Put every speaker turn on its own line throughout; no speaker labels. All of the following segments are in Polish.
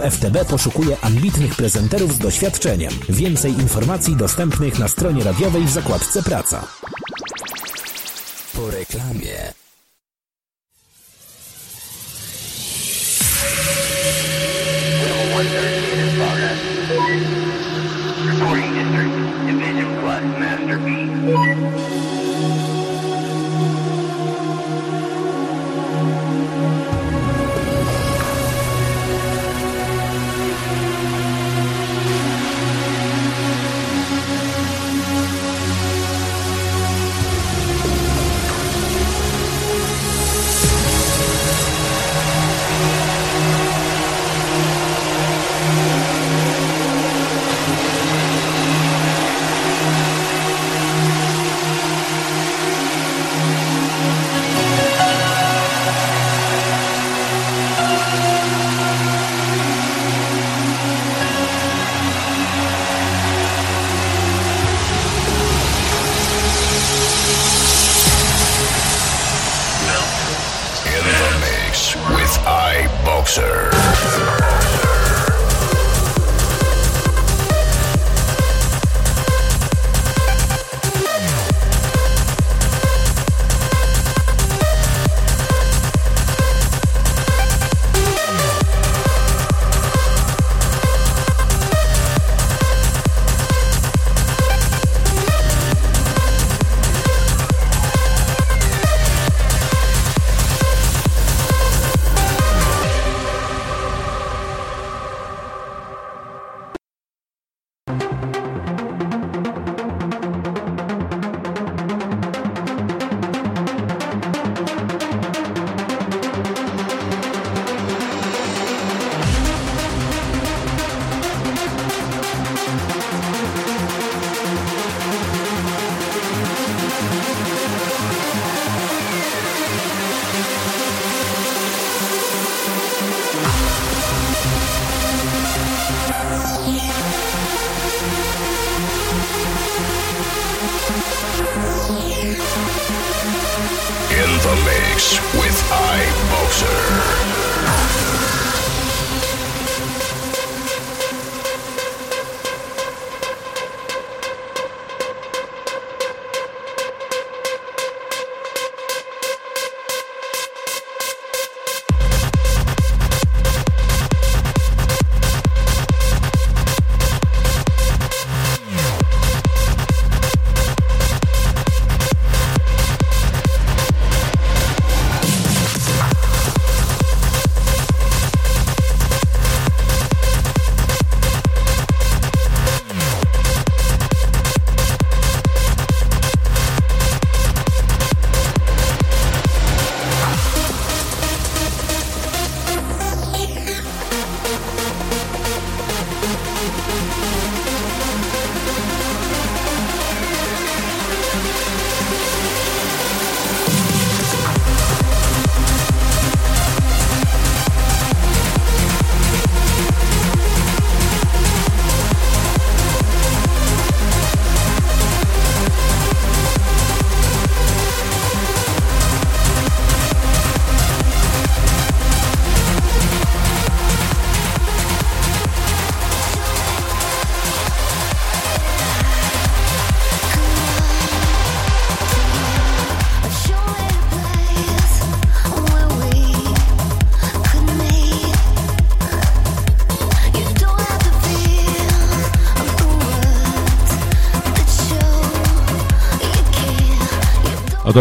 FTB poszukuje ambitnych prezenterów z doświadczeniem. Więcej informacji dostępnych na stronie radiowej w zakładce Praca.
Po reklamie.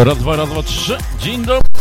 Raz, dwa, raz, dwa, trzy. Dzień dobry.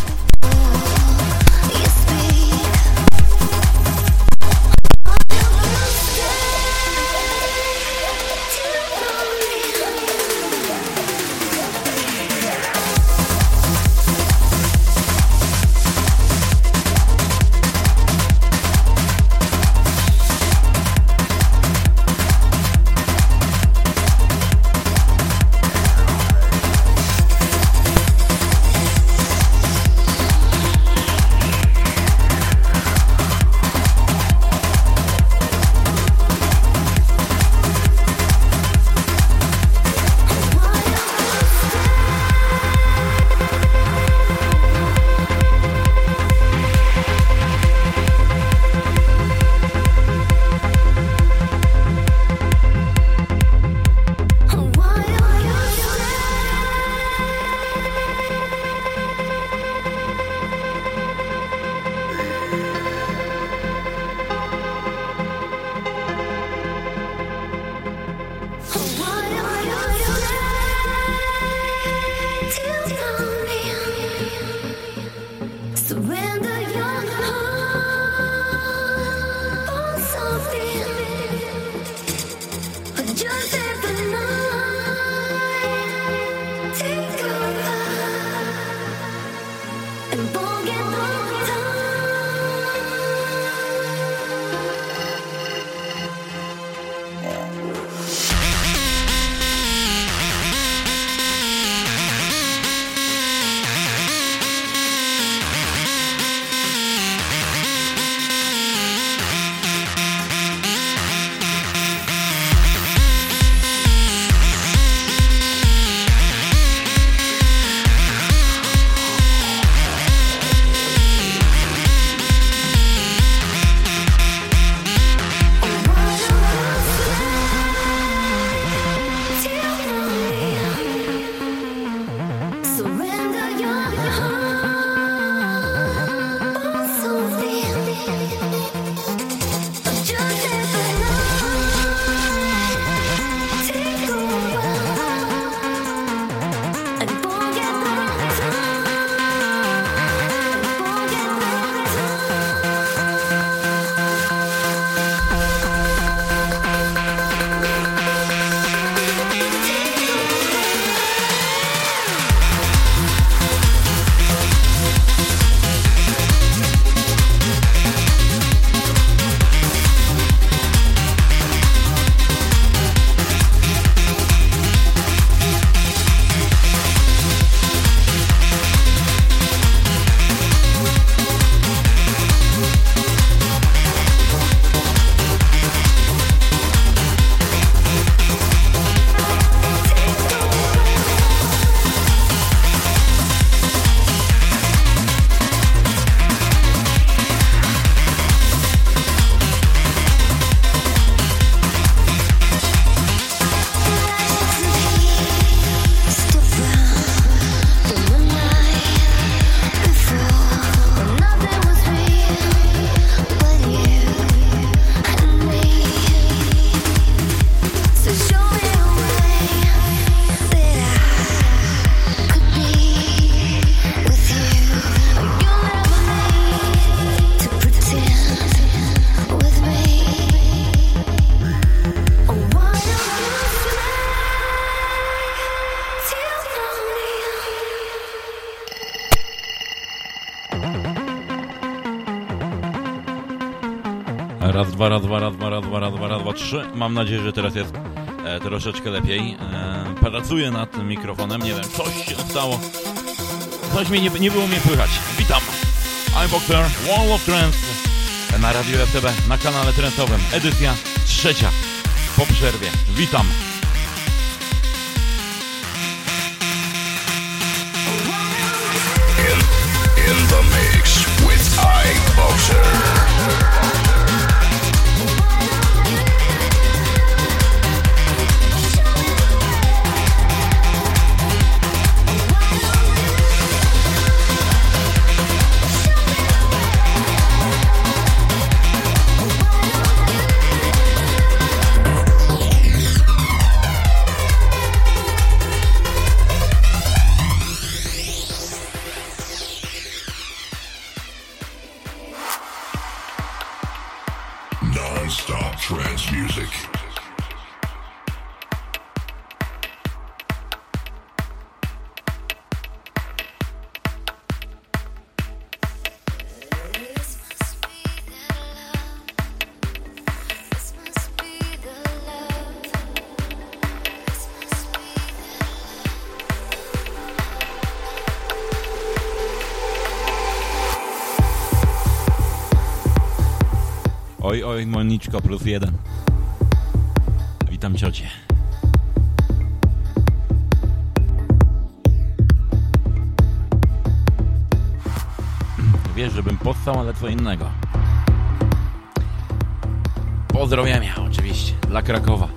Mam nadzieję, że teraz jest e, troszeczkę lepiej. E, pracuję nad tym mikrofonem, nie wiem, coś się stało. Coś mi nie, nie było mnie słychać. Witam. iBoxer, Wall of Trance na Radio FTB, na kanale trendowym. Edycja trzecia po przerwie. Witam.
In, in the mix with iBoxer.
Oj, Moniczko plus jeden. Witam ciocie. Wiesz, żebym postał, ale co innego. Pozdrowienia oczywiście dla Krakowa.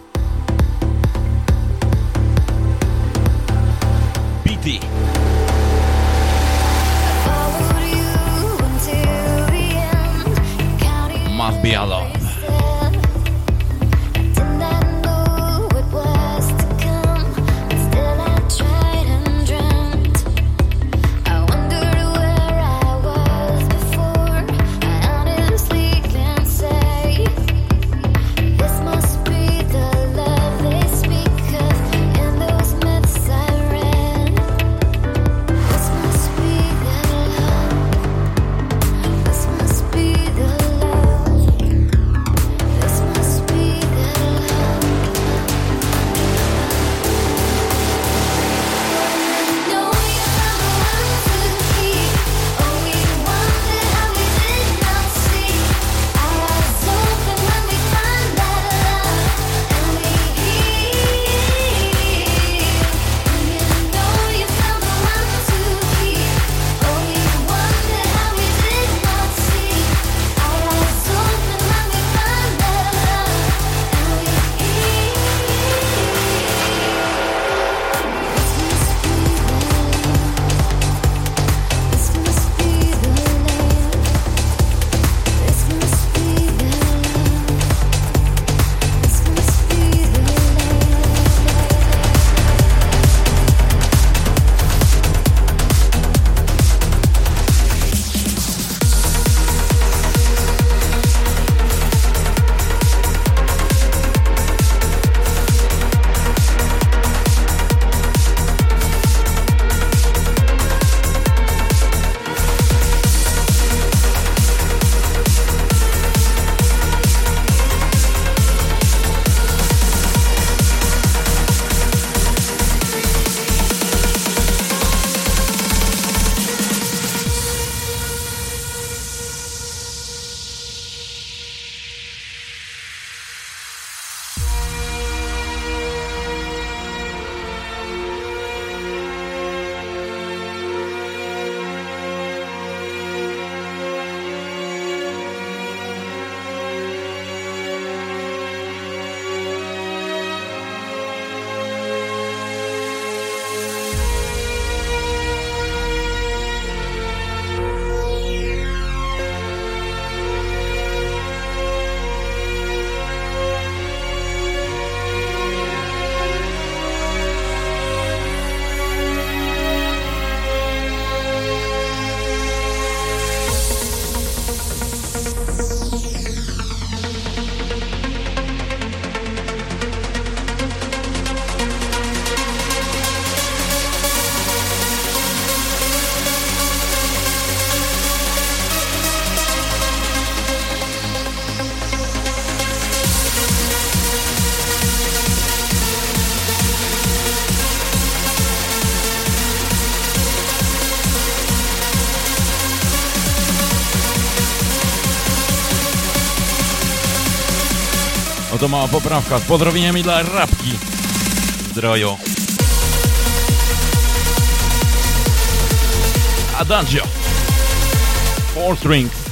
BT. Must be alone. Oto mała poprawka z pozdrowieniami dla Rabki. Zdrojo. Adagio. Four strings.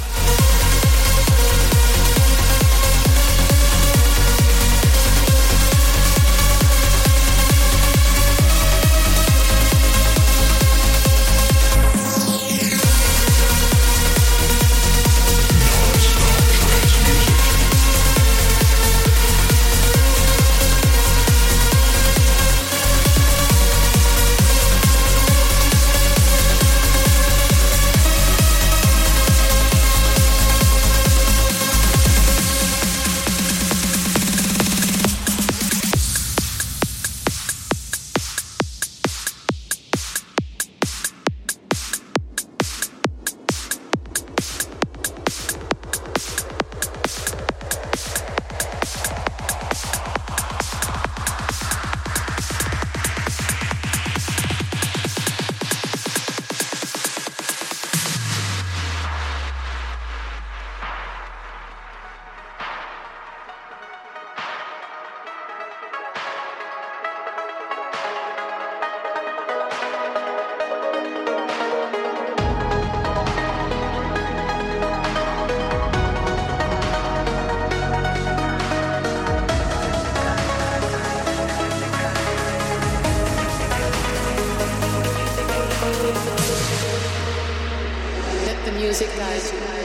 Music guide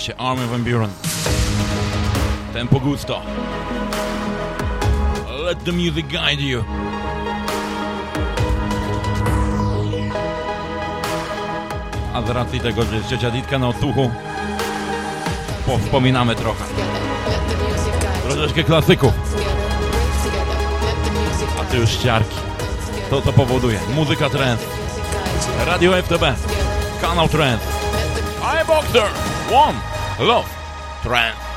Oczywiście Army Van Buren. Tempo Gusto. Let the music guide you. A z racji tego, że jest trzecia ditka na odsłuchu, powspominamy trochę. Troszeczkę klasyków, a ty już ściarki. To co powoduje? Muzyka
you.
Radio FTB. Kanał trance. I Boxer. One. Love. Trance.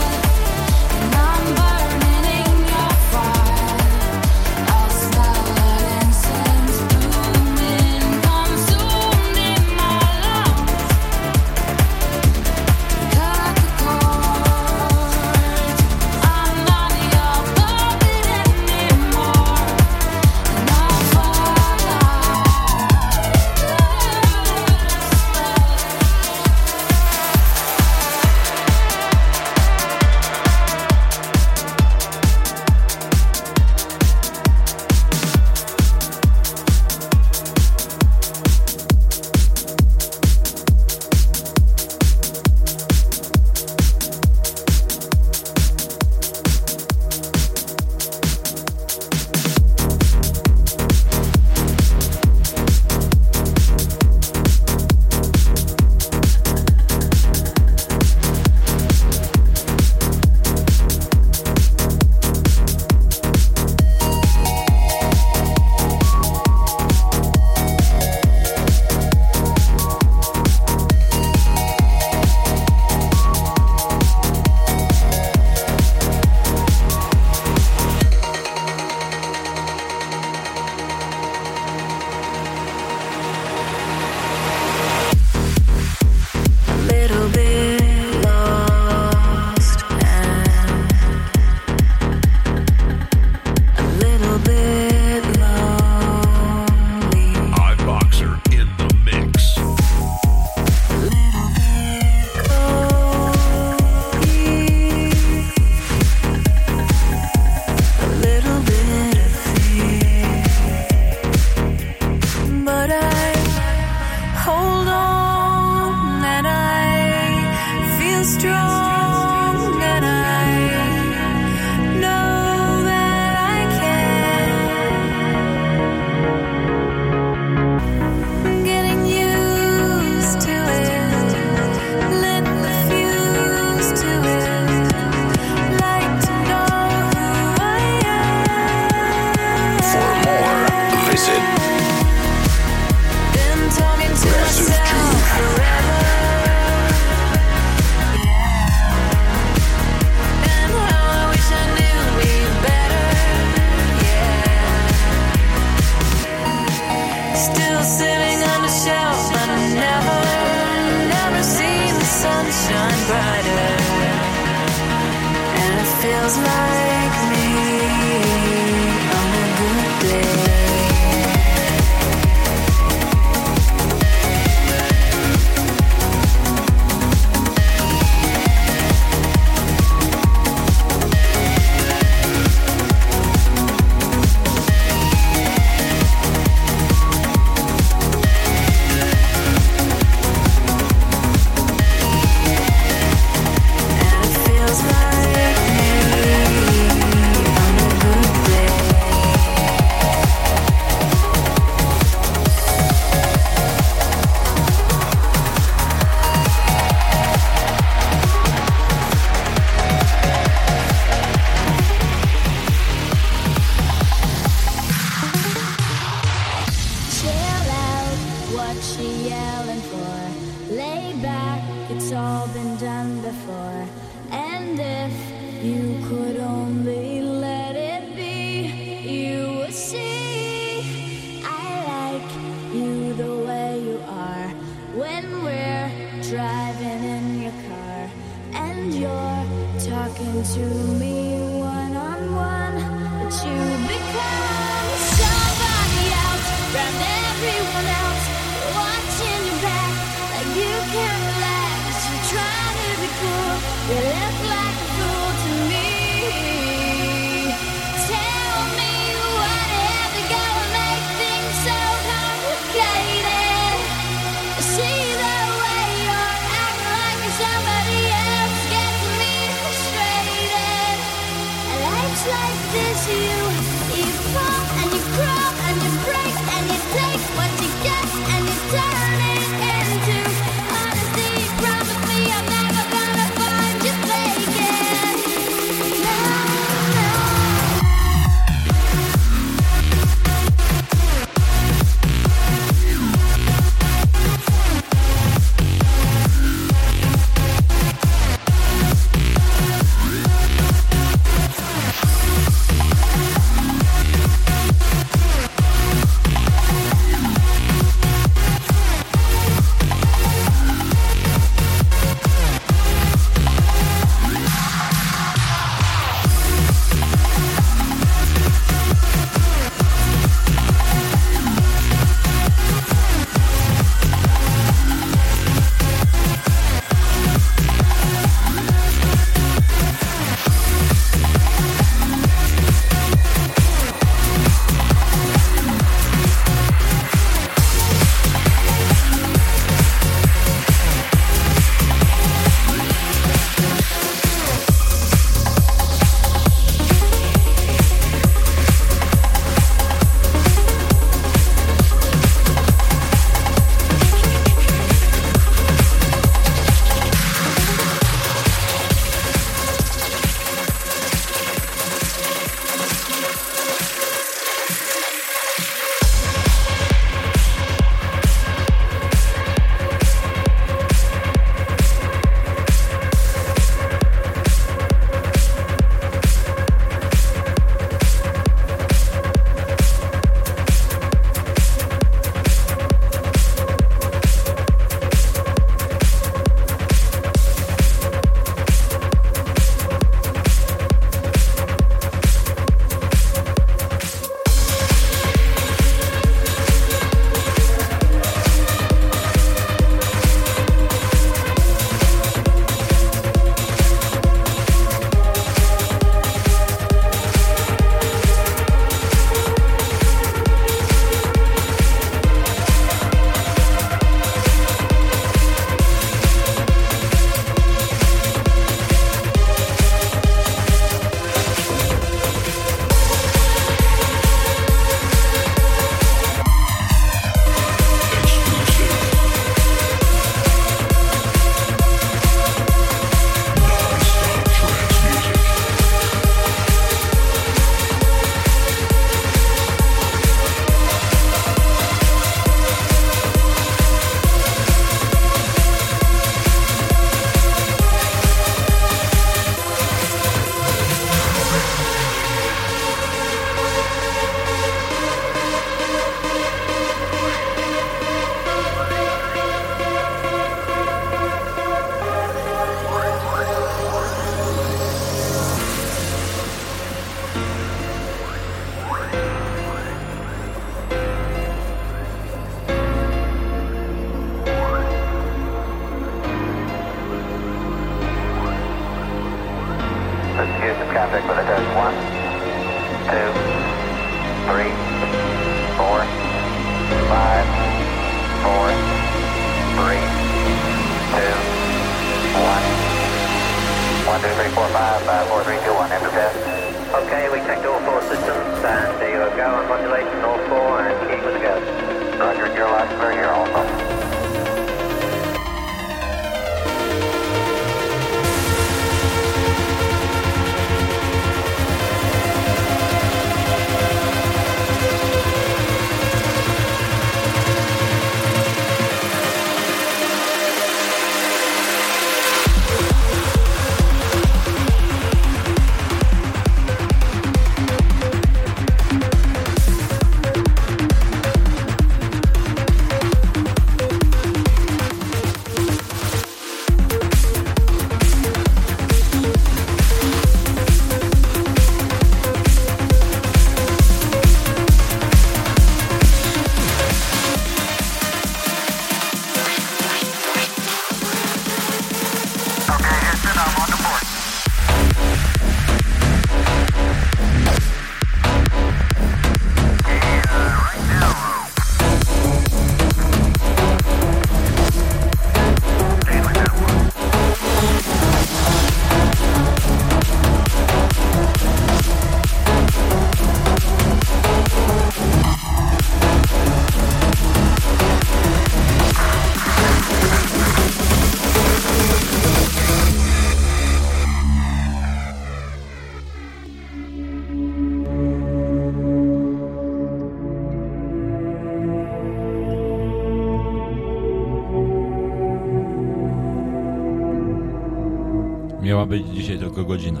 Tylko godzina.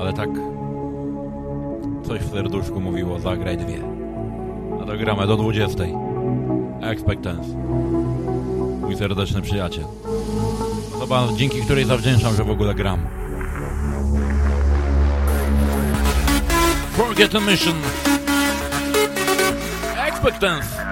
Ale tak. Coś w serduszku mówiło, zagraj dwie. A to gramy do 20. Expectance. Mój serdeczny przyjaciel. Osoba, dzięki której zawdzięczam, że w ogóle gram. Forget the mission. Expectance.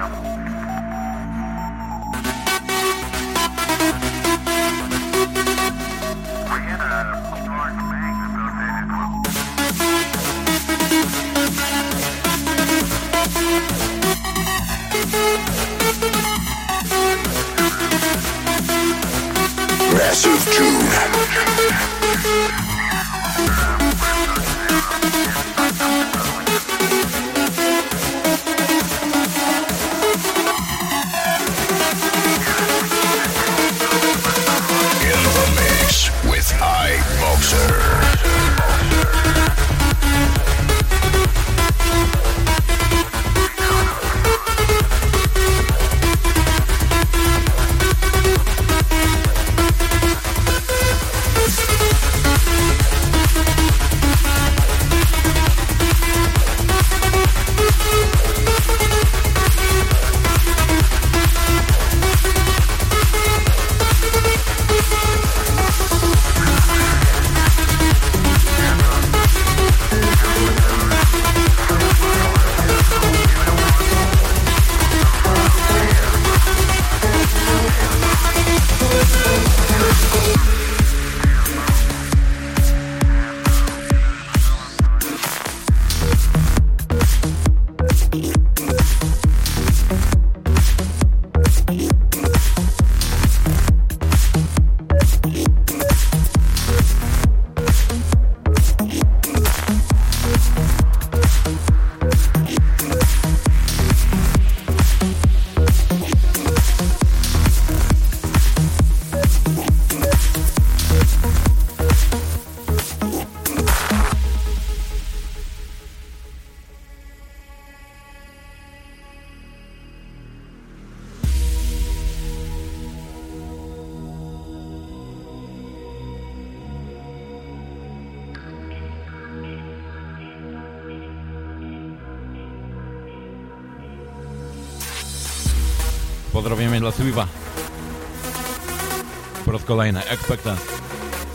Kolejny, Expectance.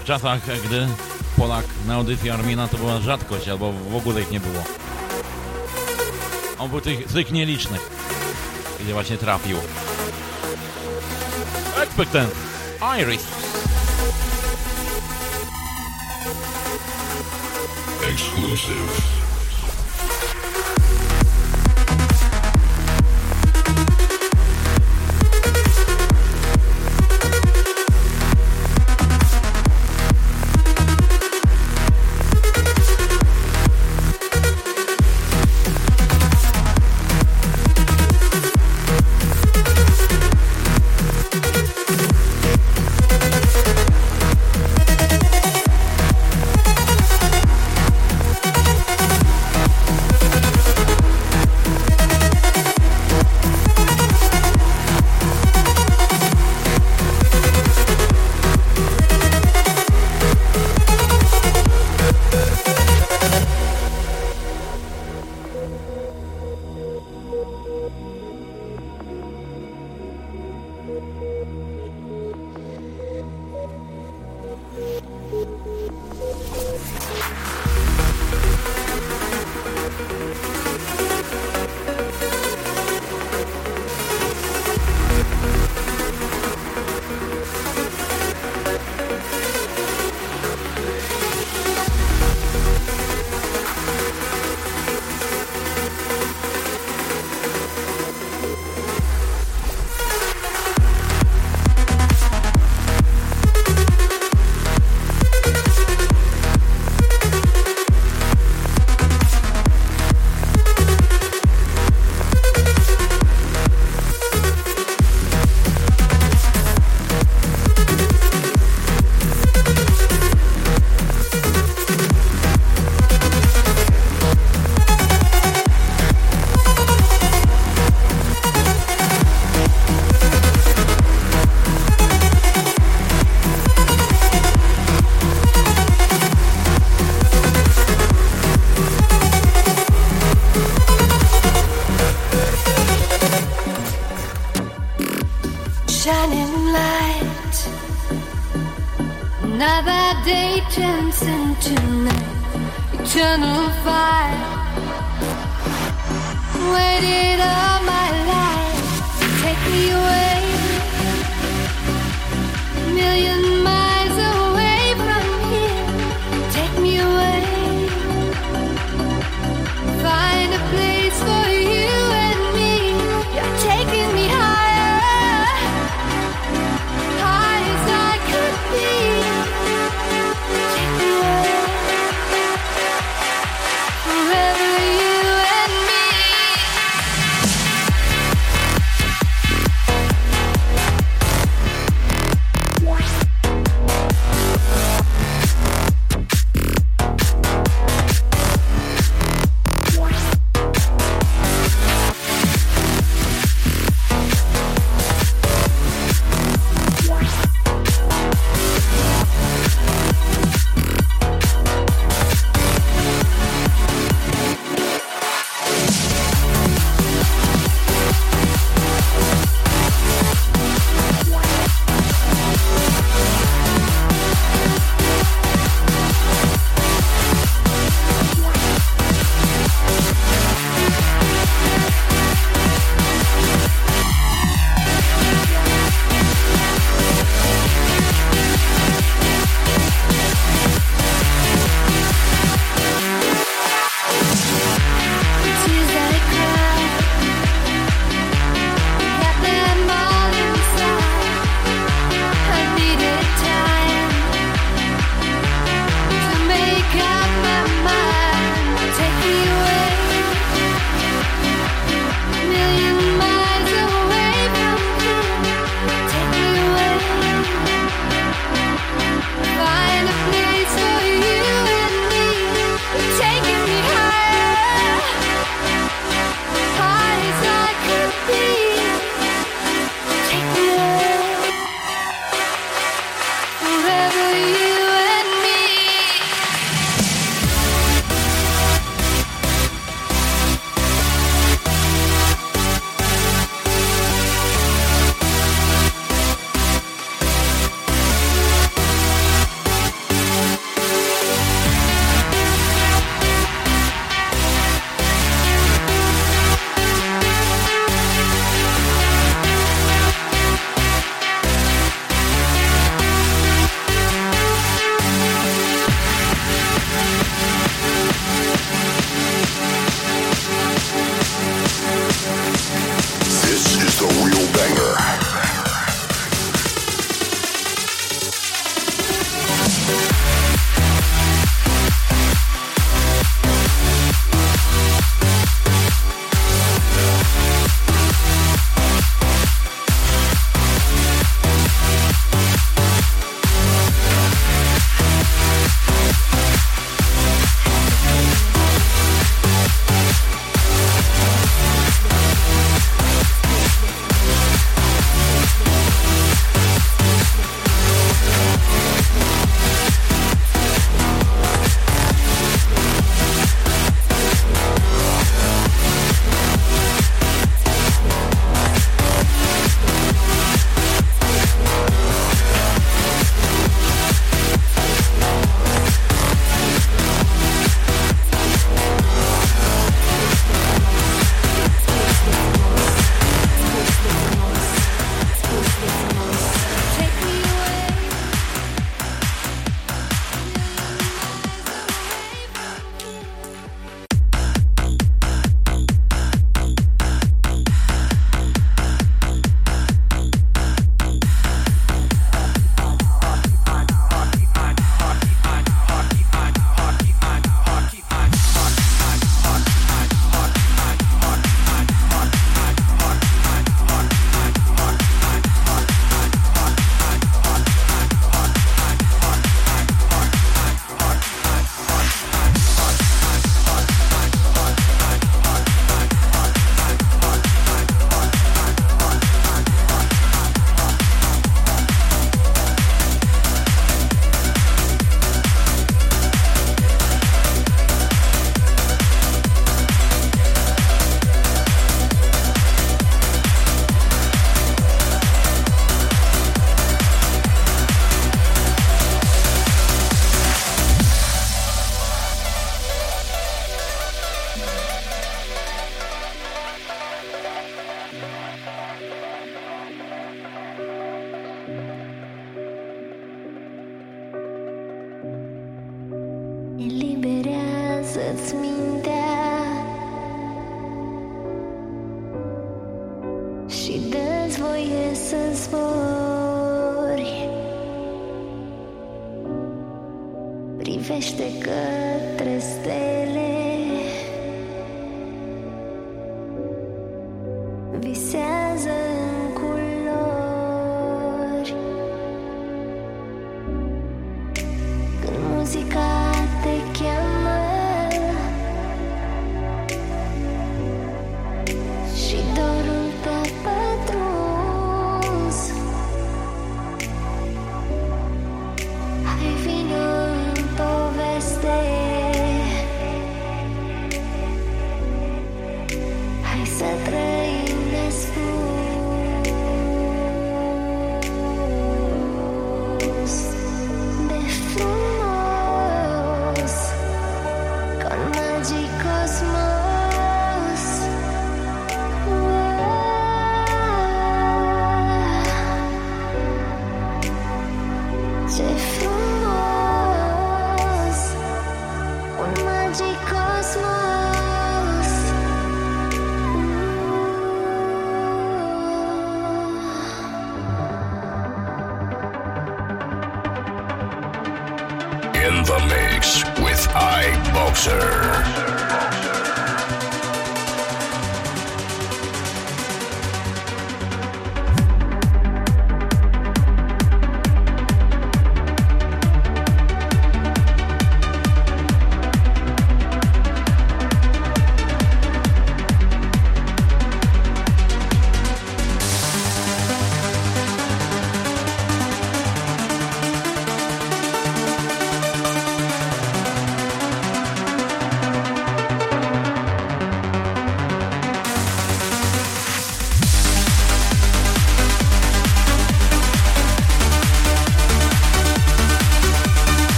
W czasach, gdy Polak na audycji Armina to była rzadkość, albo w ogóle ich nie było. On był tych, tych nielicznych, gdzie właśnie trafił. Expectance. Iris.
Exclusive.
Another day turns into night. Eternal fire. Waited all my life. Take me away. A Million miles away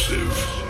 exclusive.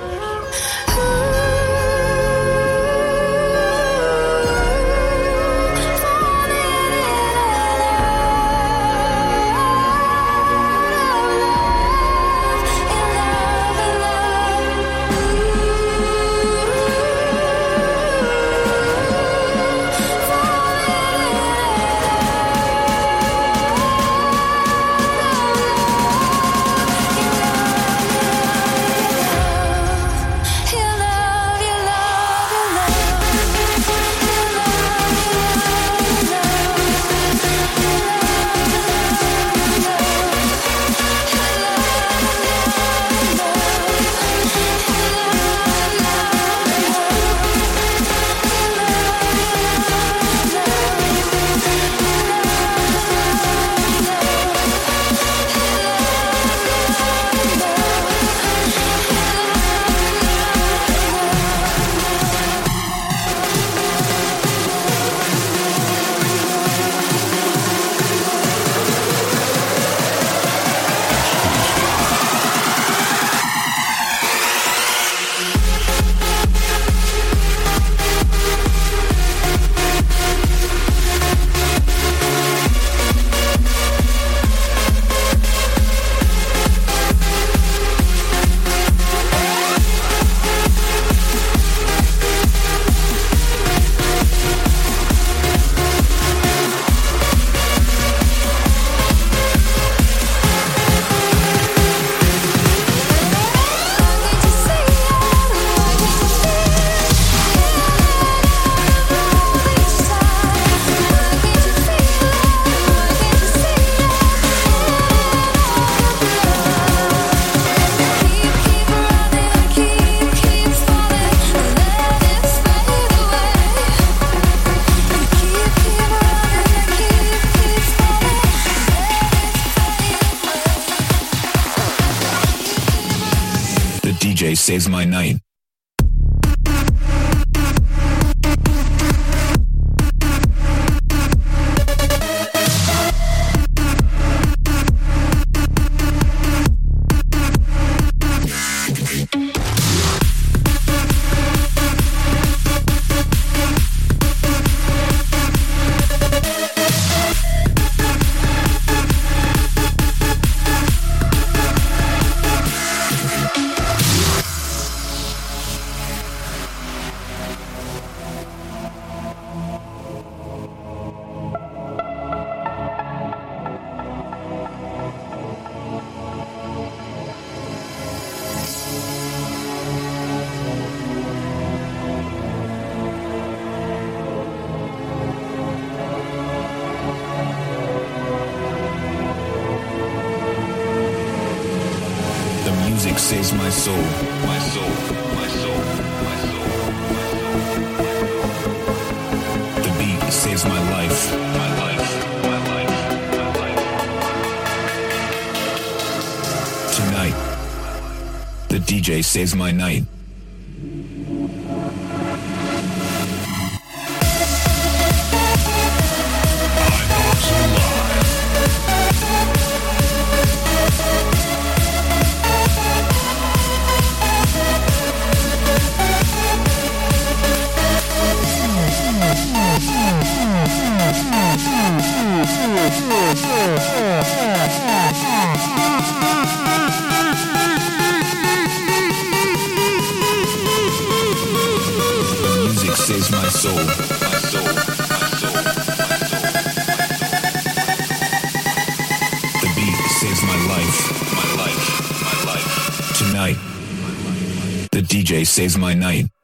Saves my night. saved my night.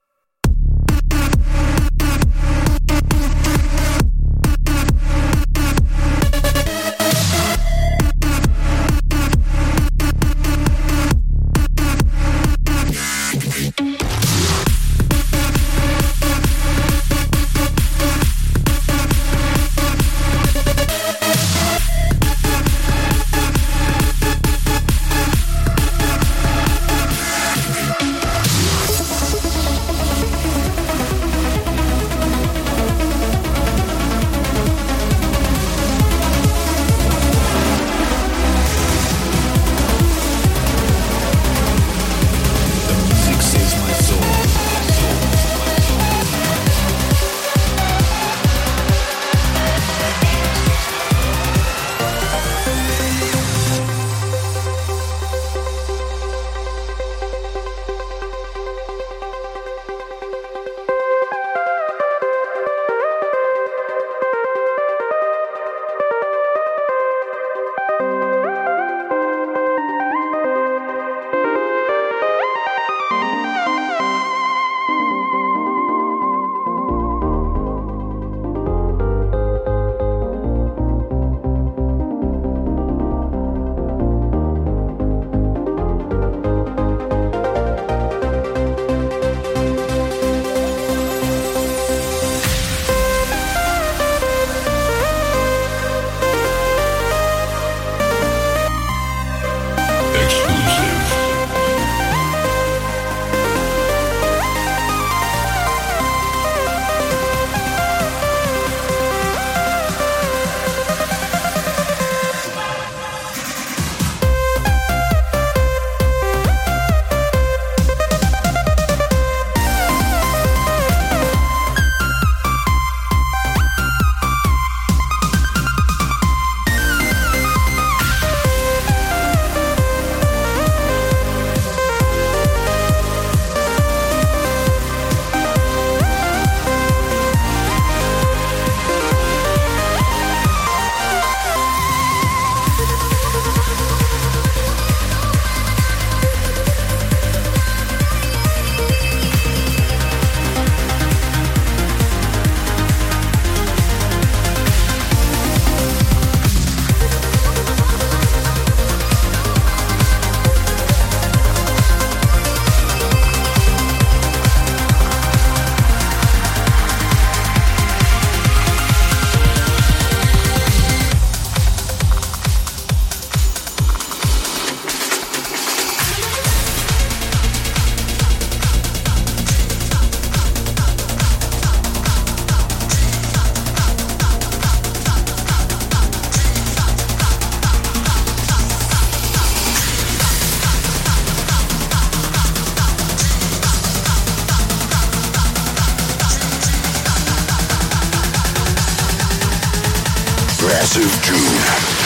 Massive
June.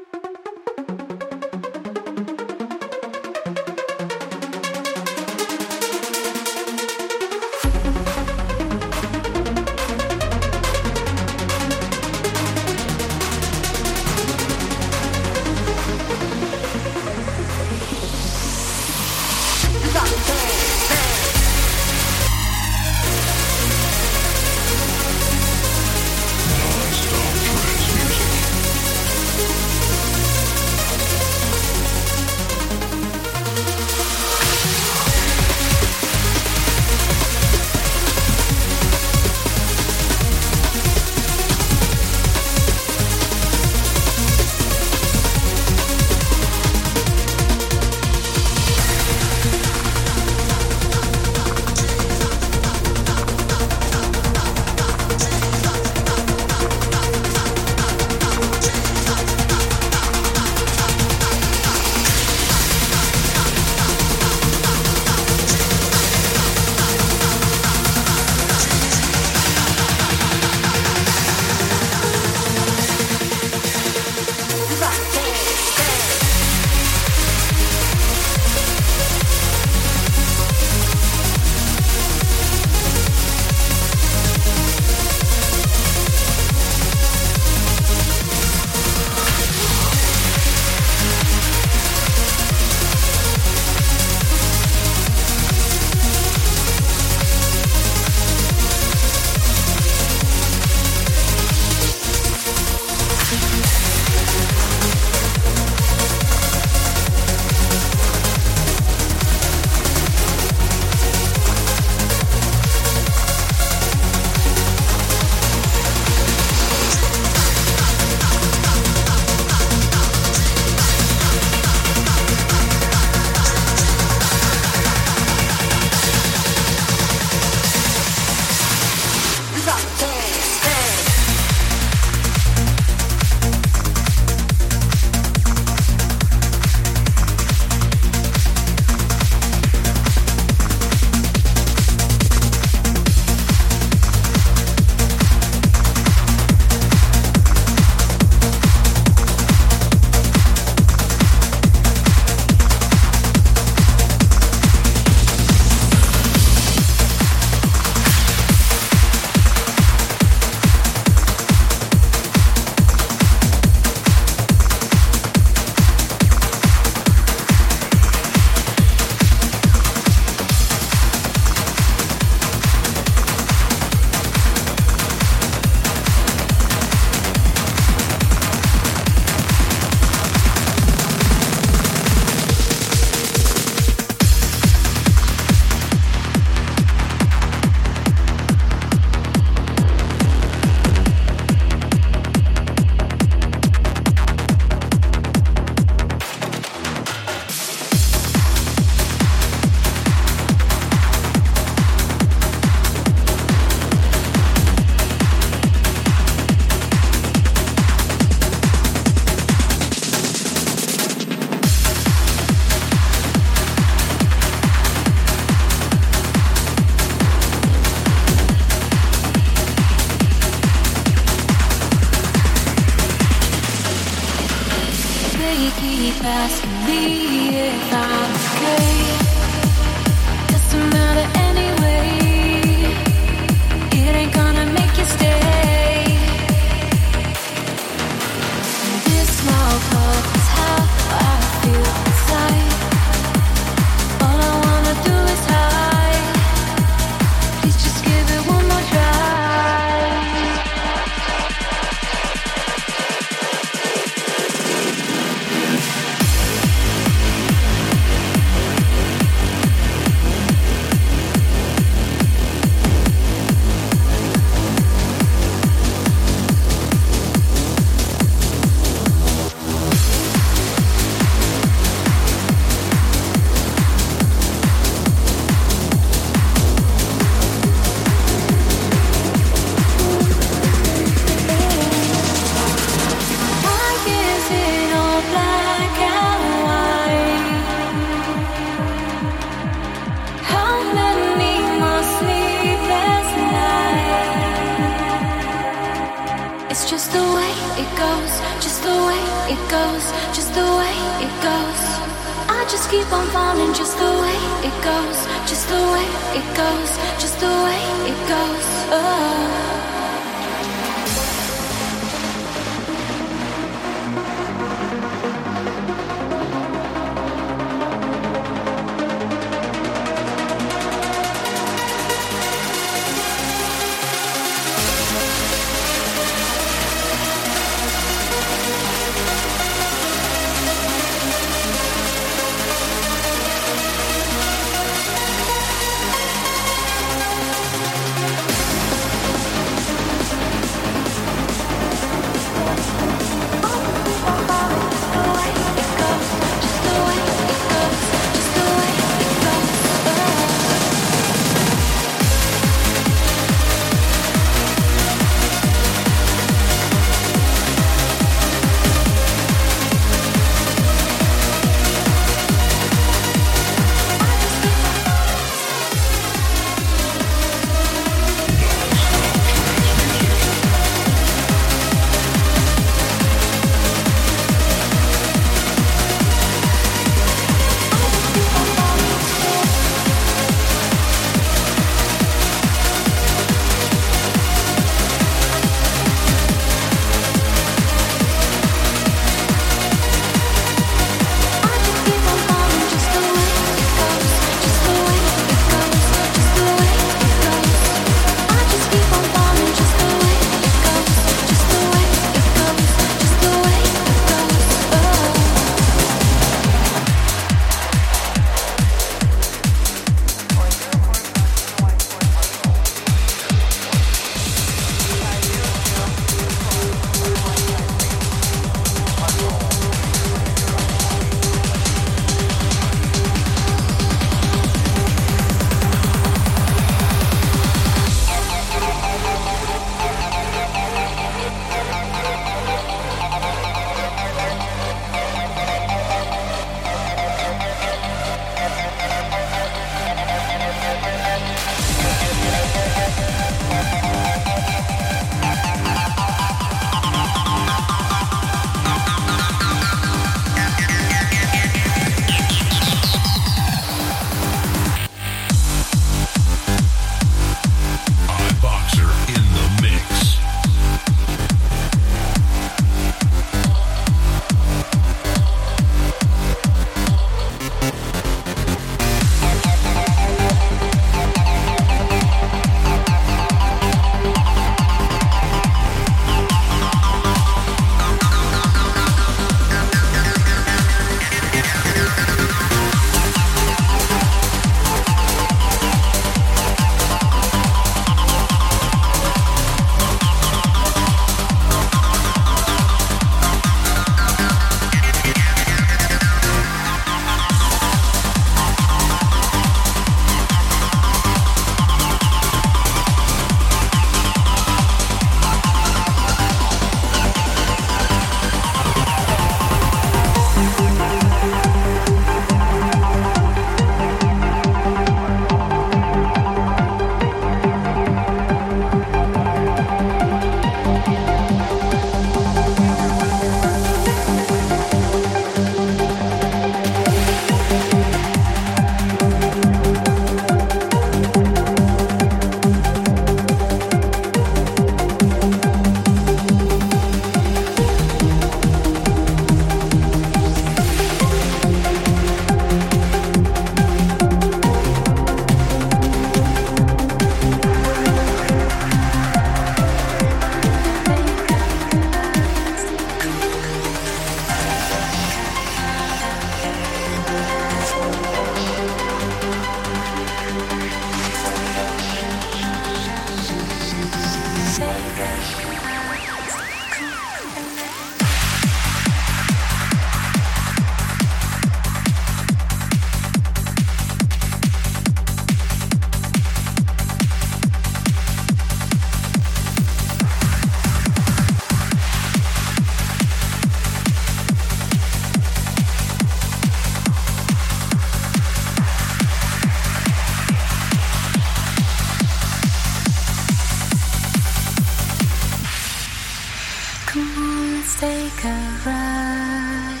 Take a ride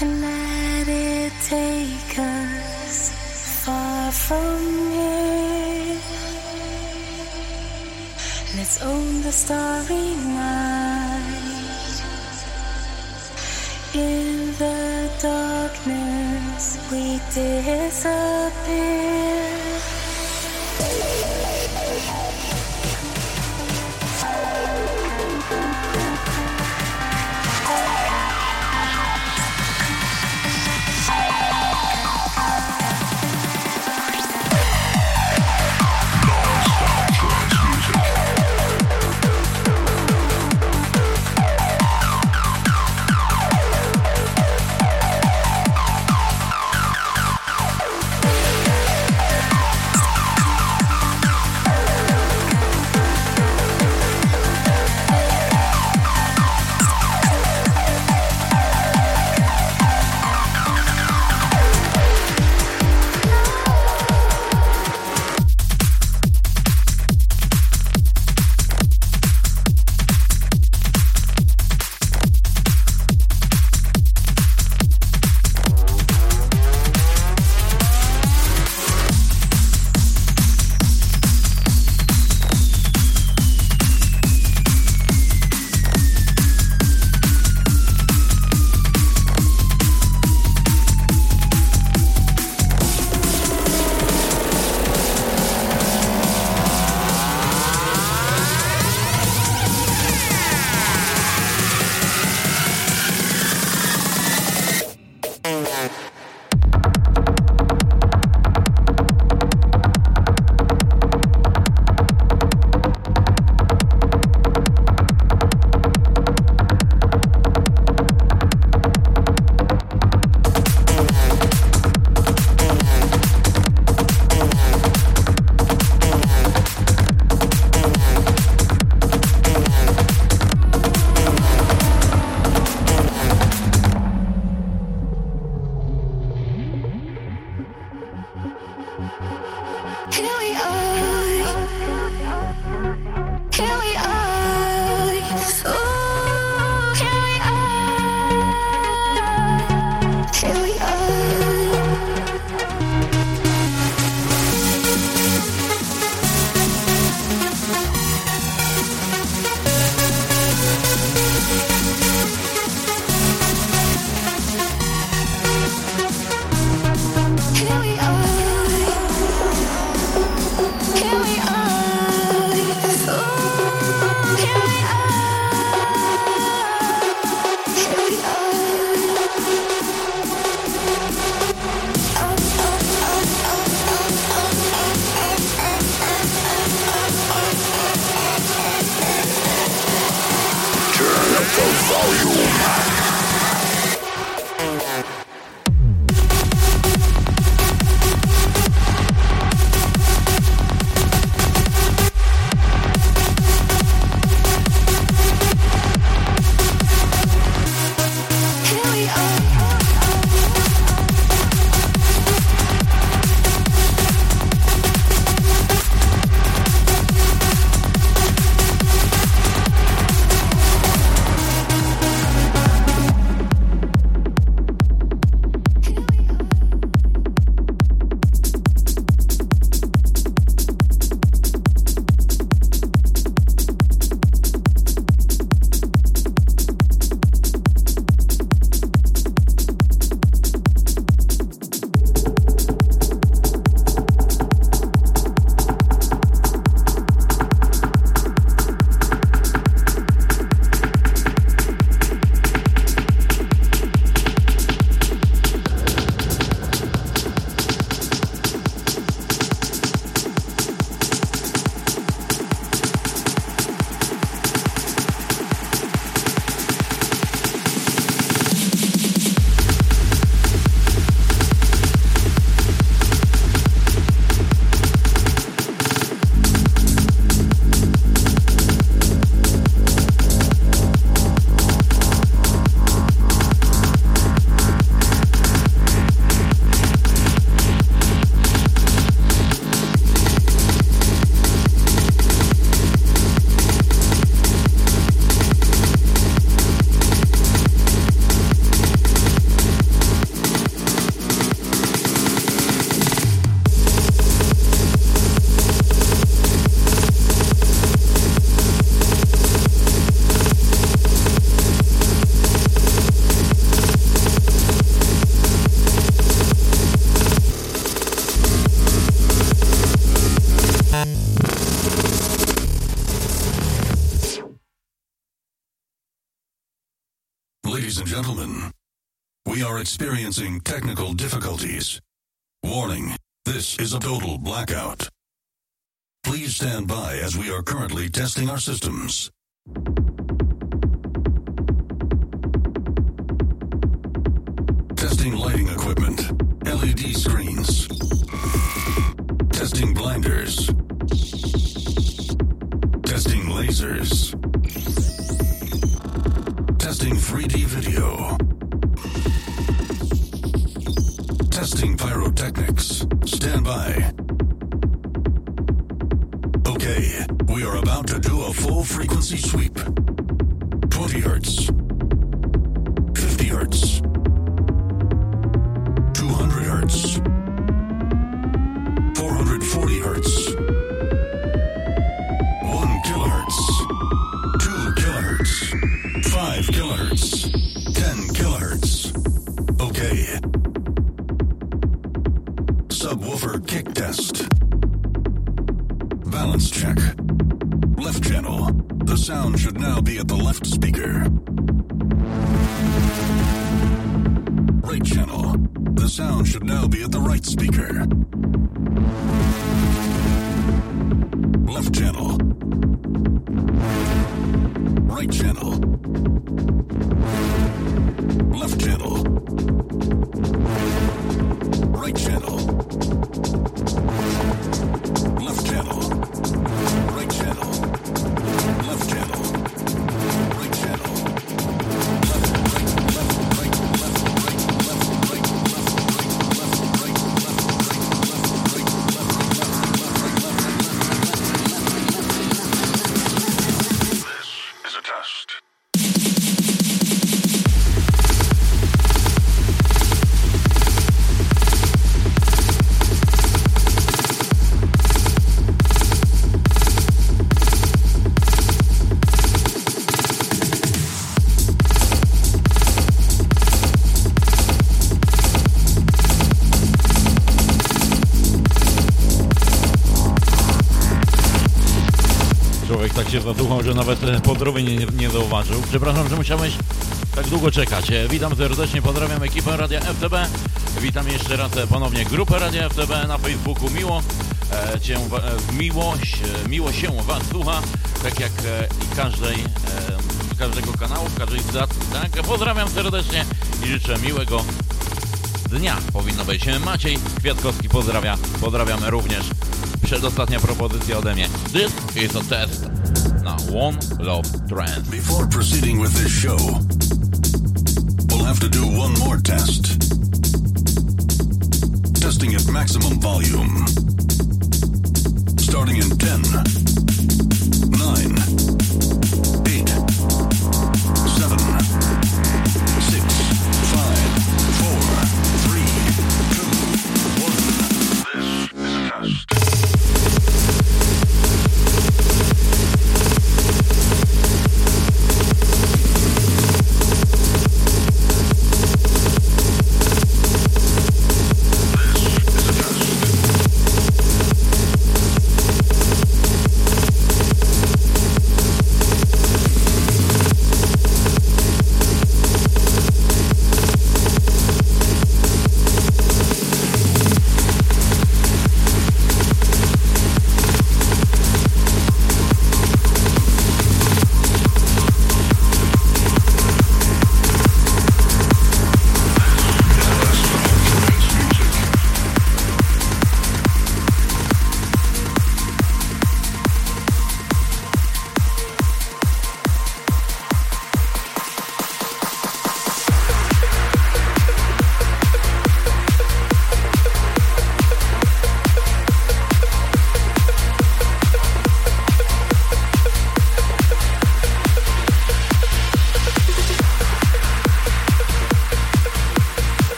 and let it take us far from here. Let's own the starry night. In the darkness, we disappear.
experiencing technical difficulties. Warning, this is a total blackout. Please stand by as we are currently testing our
system. Się zaduchał, że nawet e, podrobień nie, nie zauważył. Przepraszam, że musiałeś tak długo czekać. E, Witam serdecznie, pozdrawiam ekipę Radia FTB. Witam jeszcze raz e, ponownie grupę Radia FTB na Facebooku. Miło Cię, e, miło się Was słucha, tak jak i każdej, każdego kanału, każdej stacji. Tak? Pozdrawiam serdecznie i życzę miłego dnia powinno być. Maciej Kwiatkowski pozdrawia. Pozdrawiamy również. Przedostatnia propozycja ode mnie. This is a test One Love Trance.
Before proceeding with this show, we'll have to do one more test. Testing at maximum volume. Starting in 10,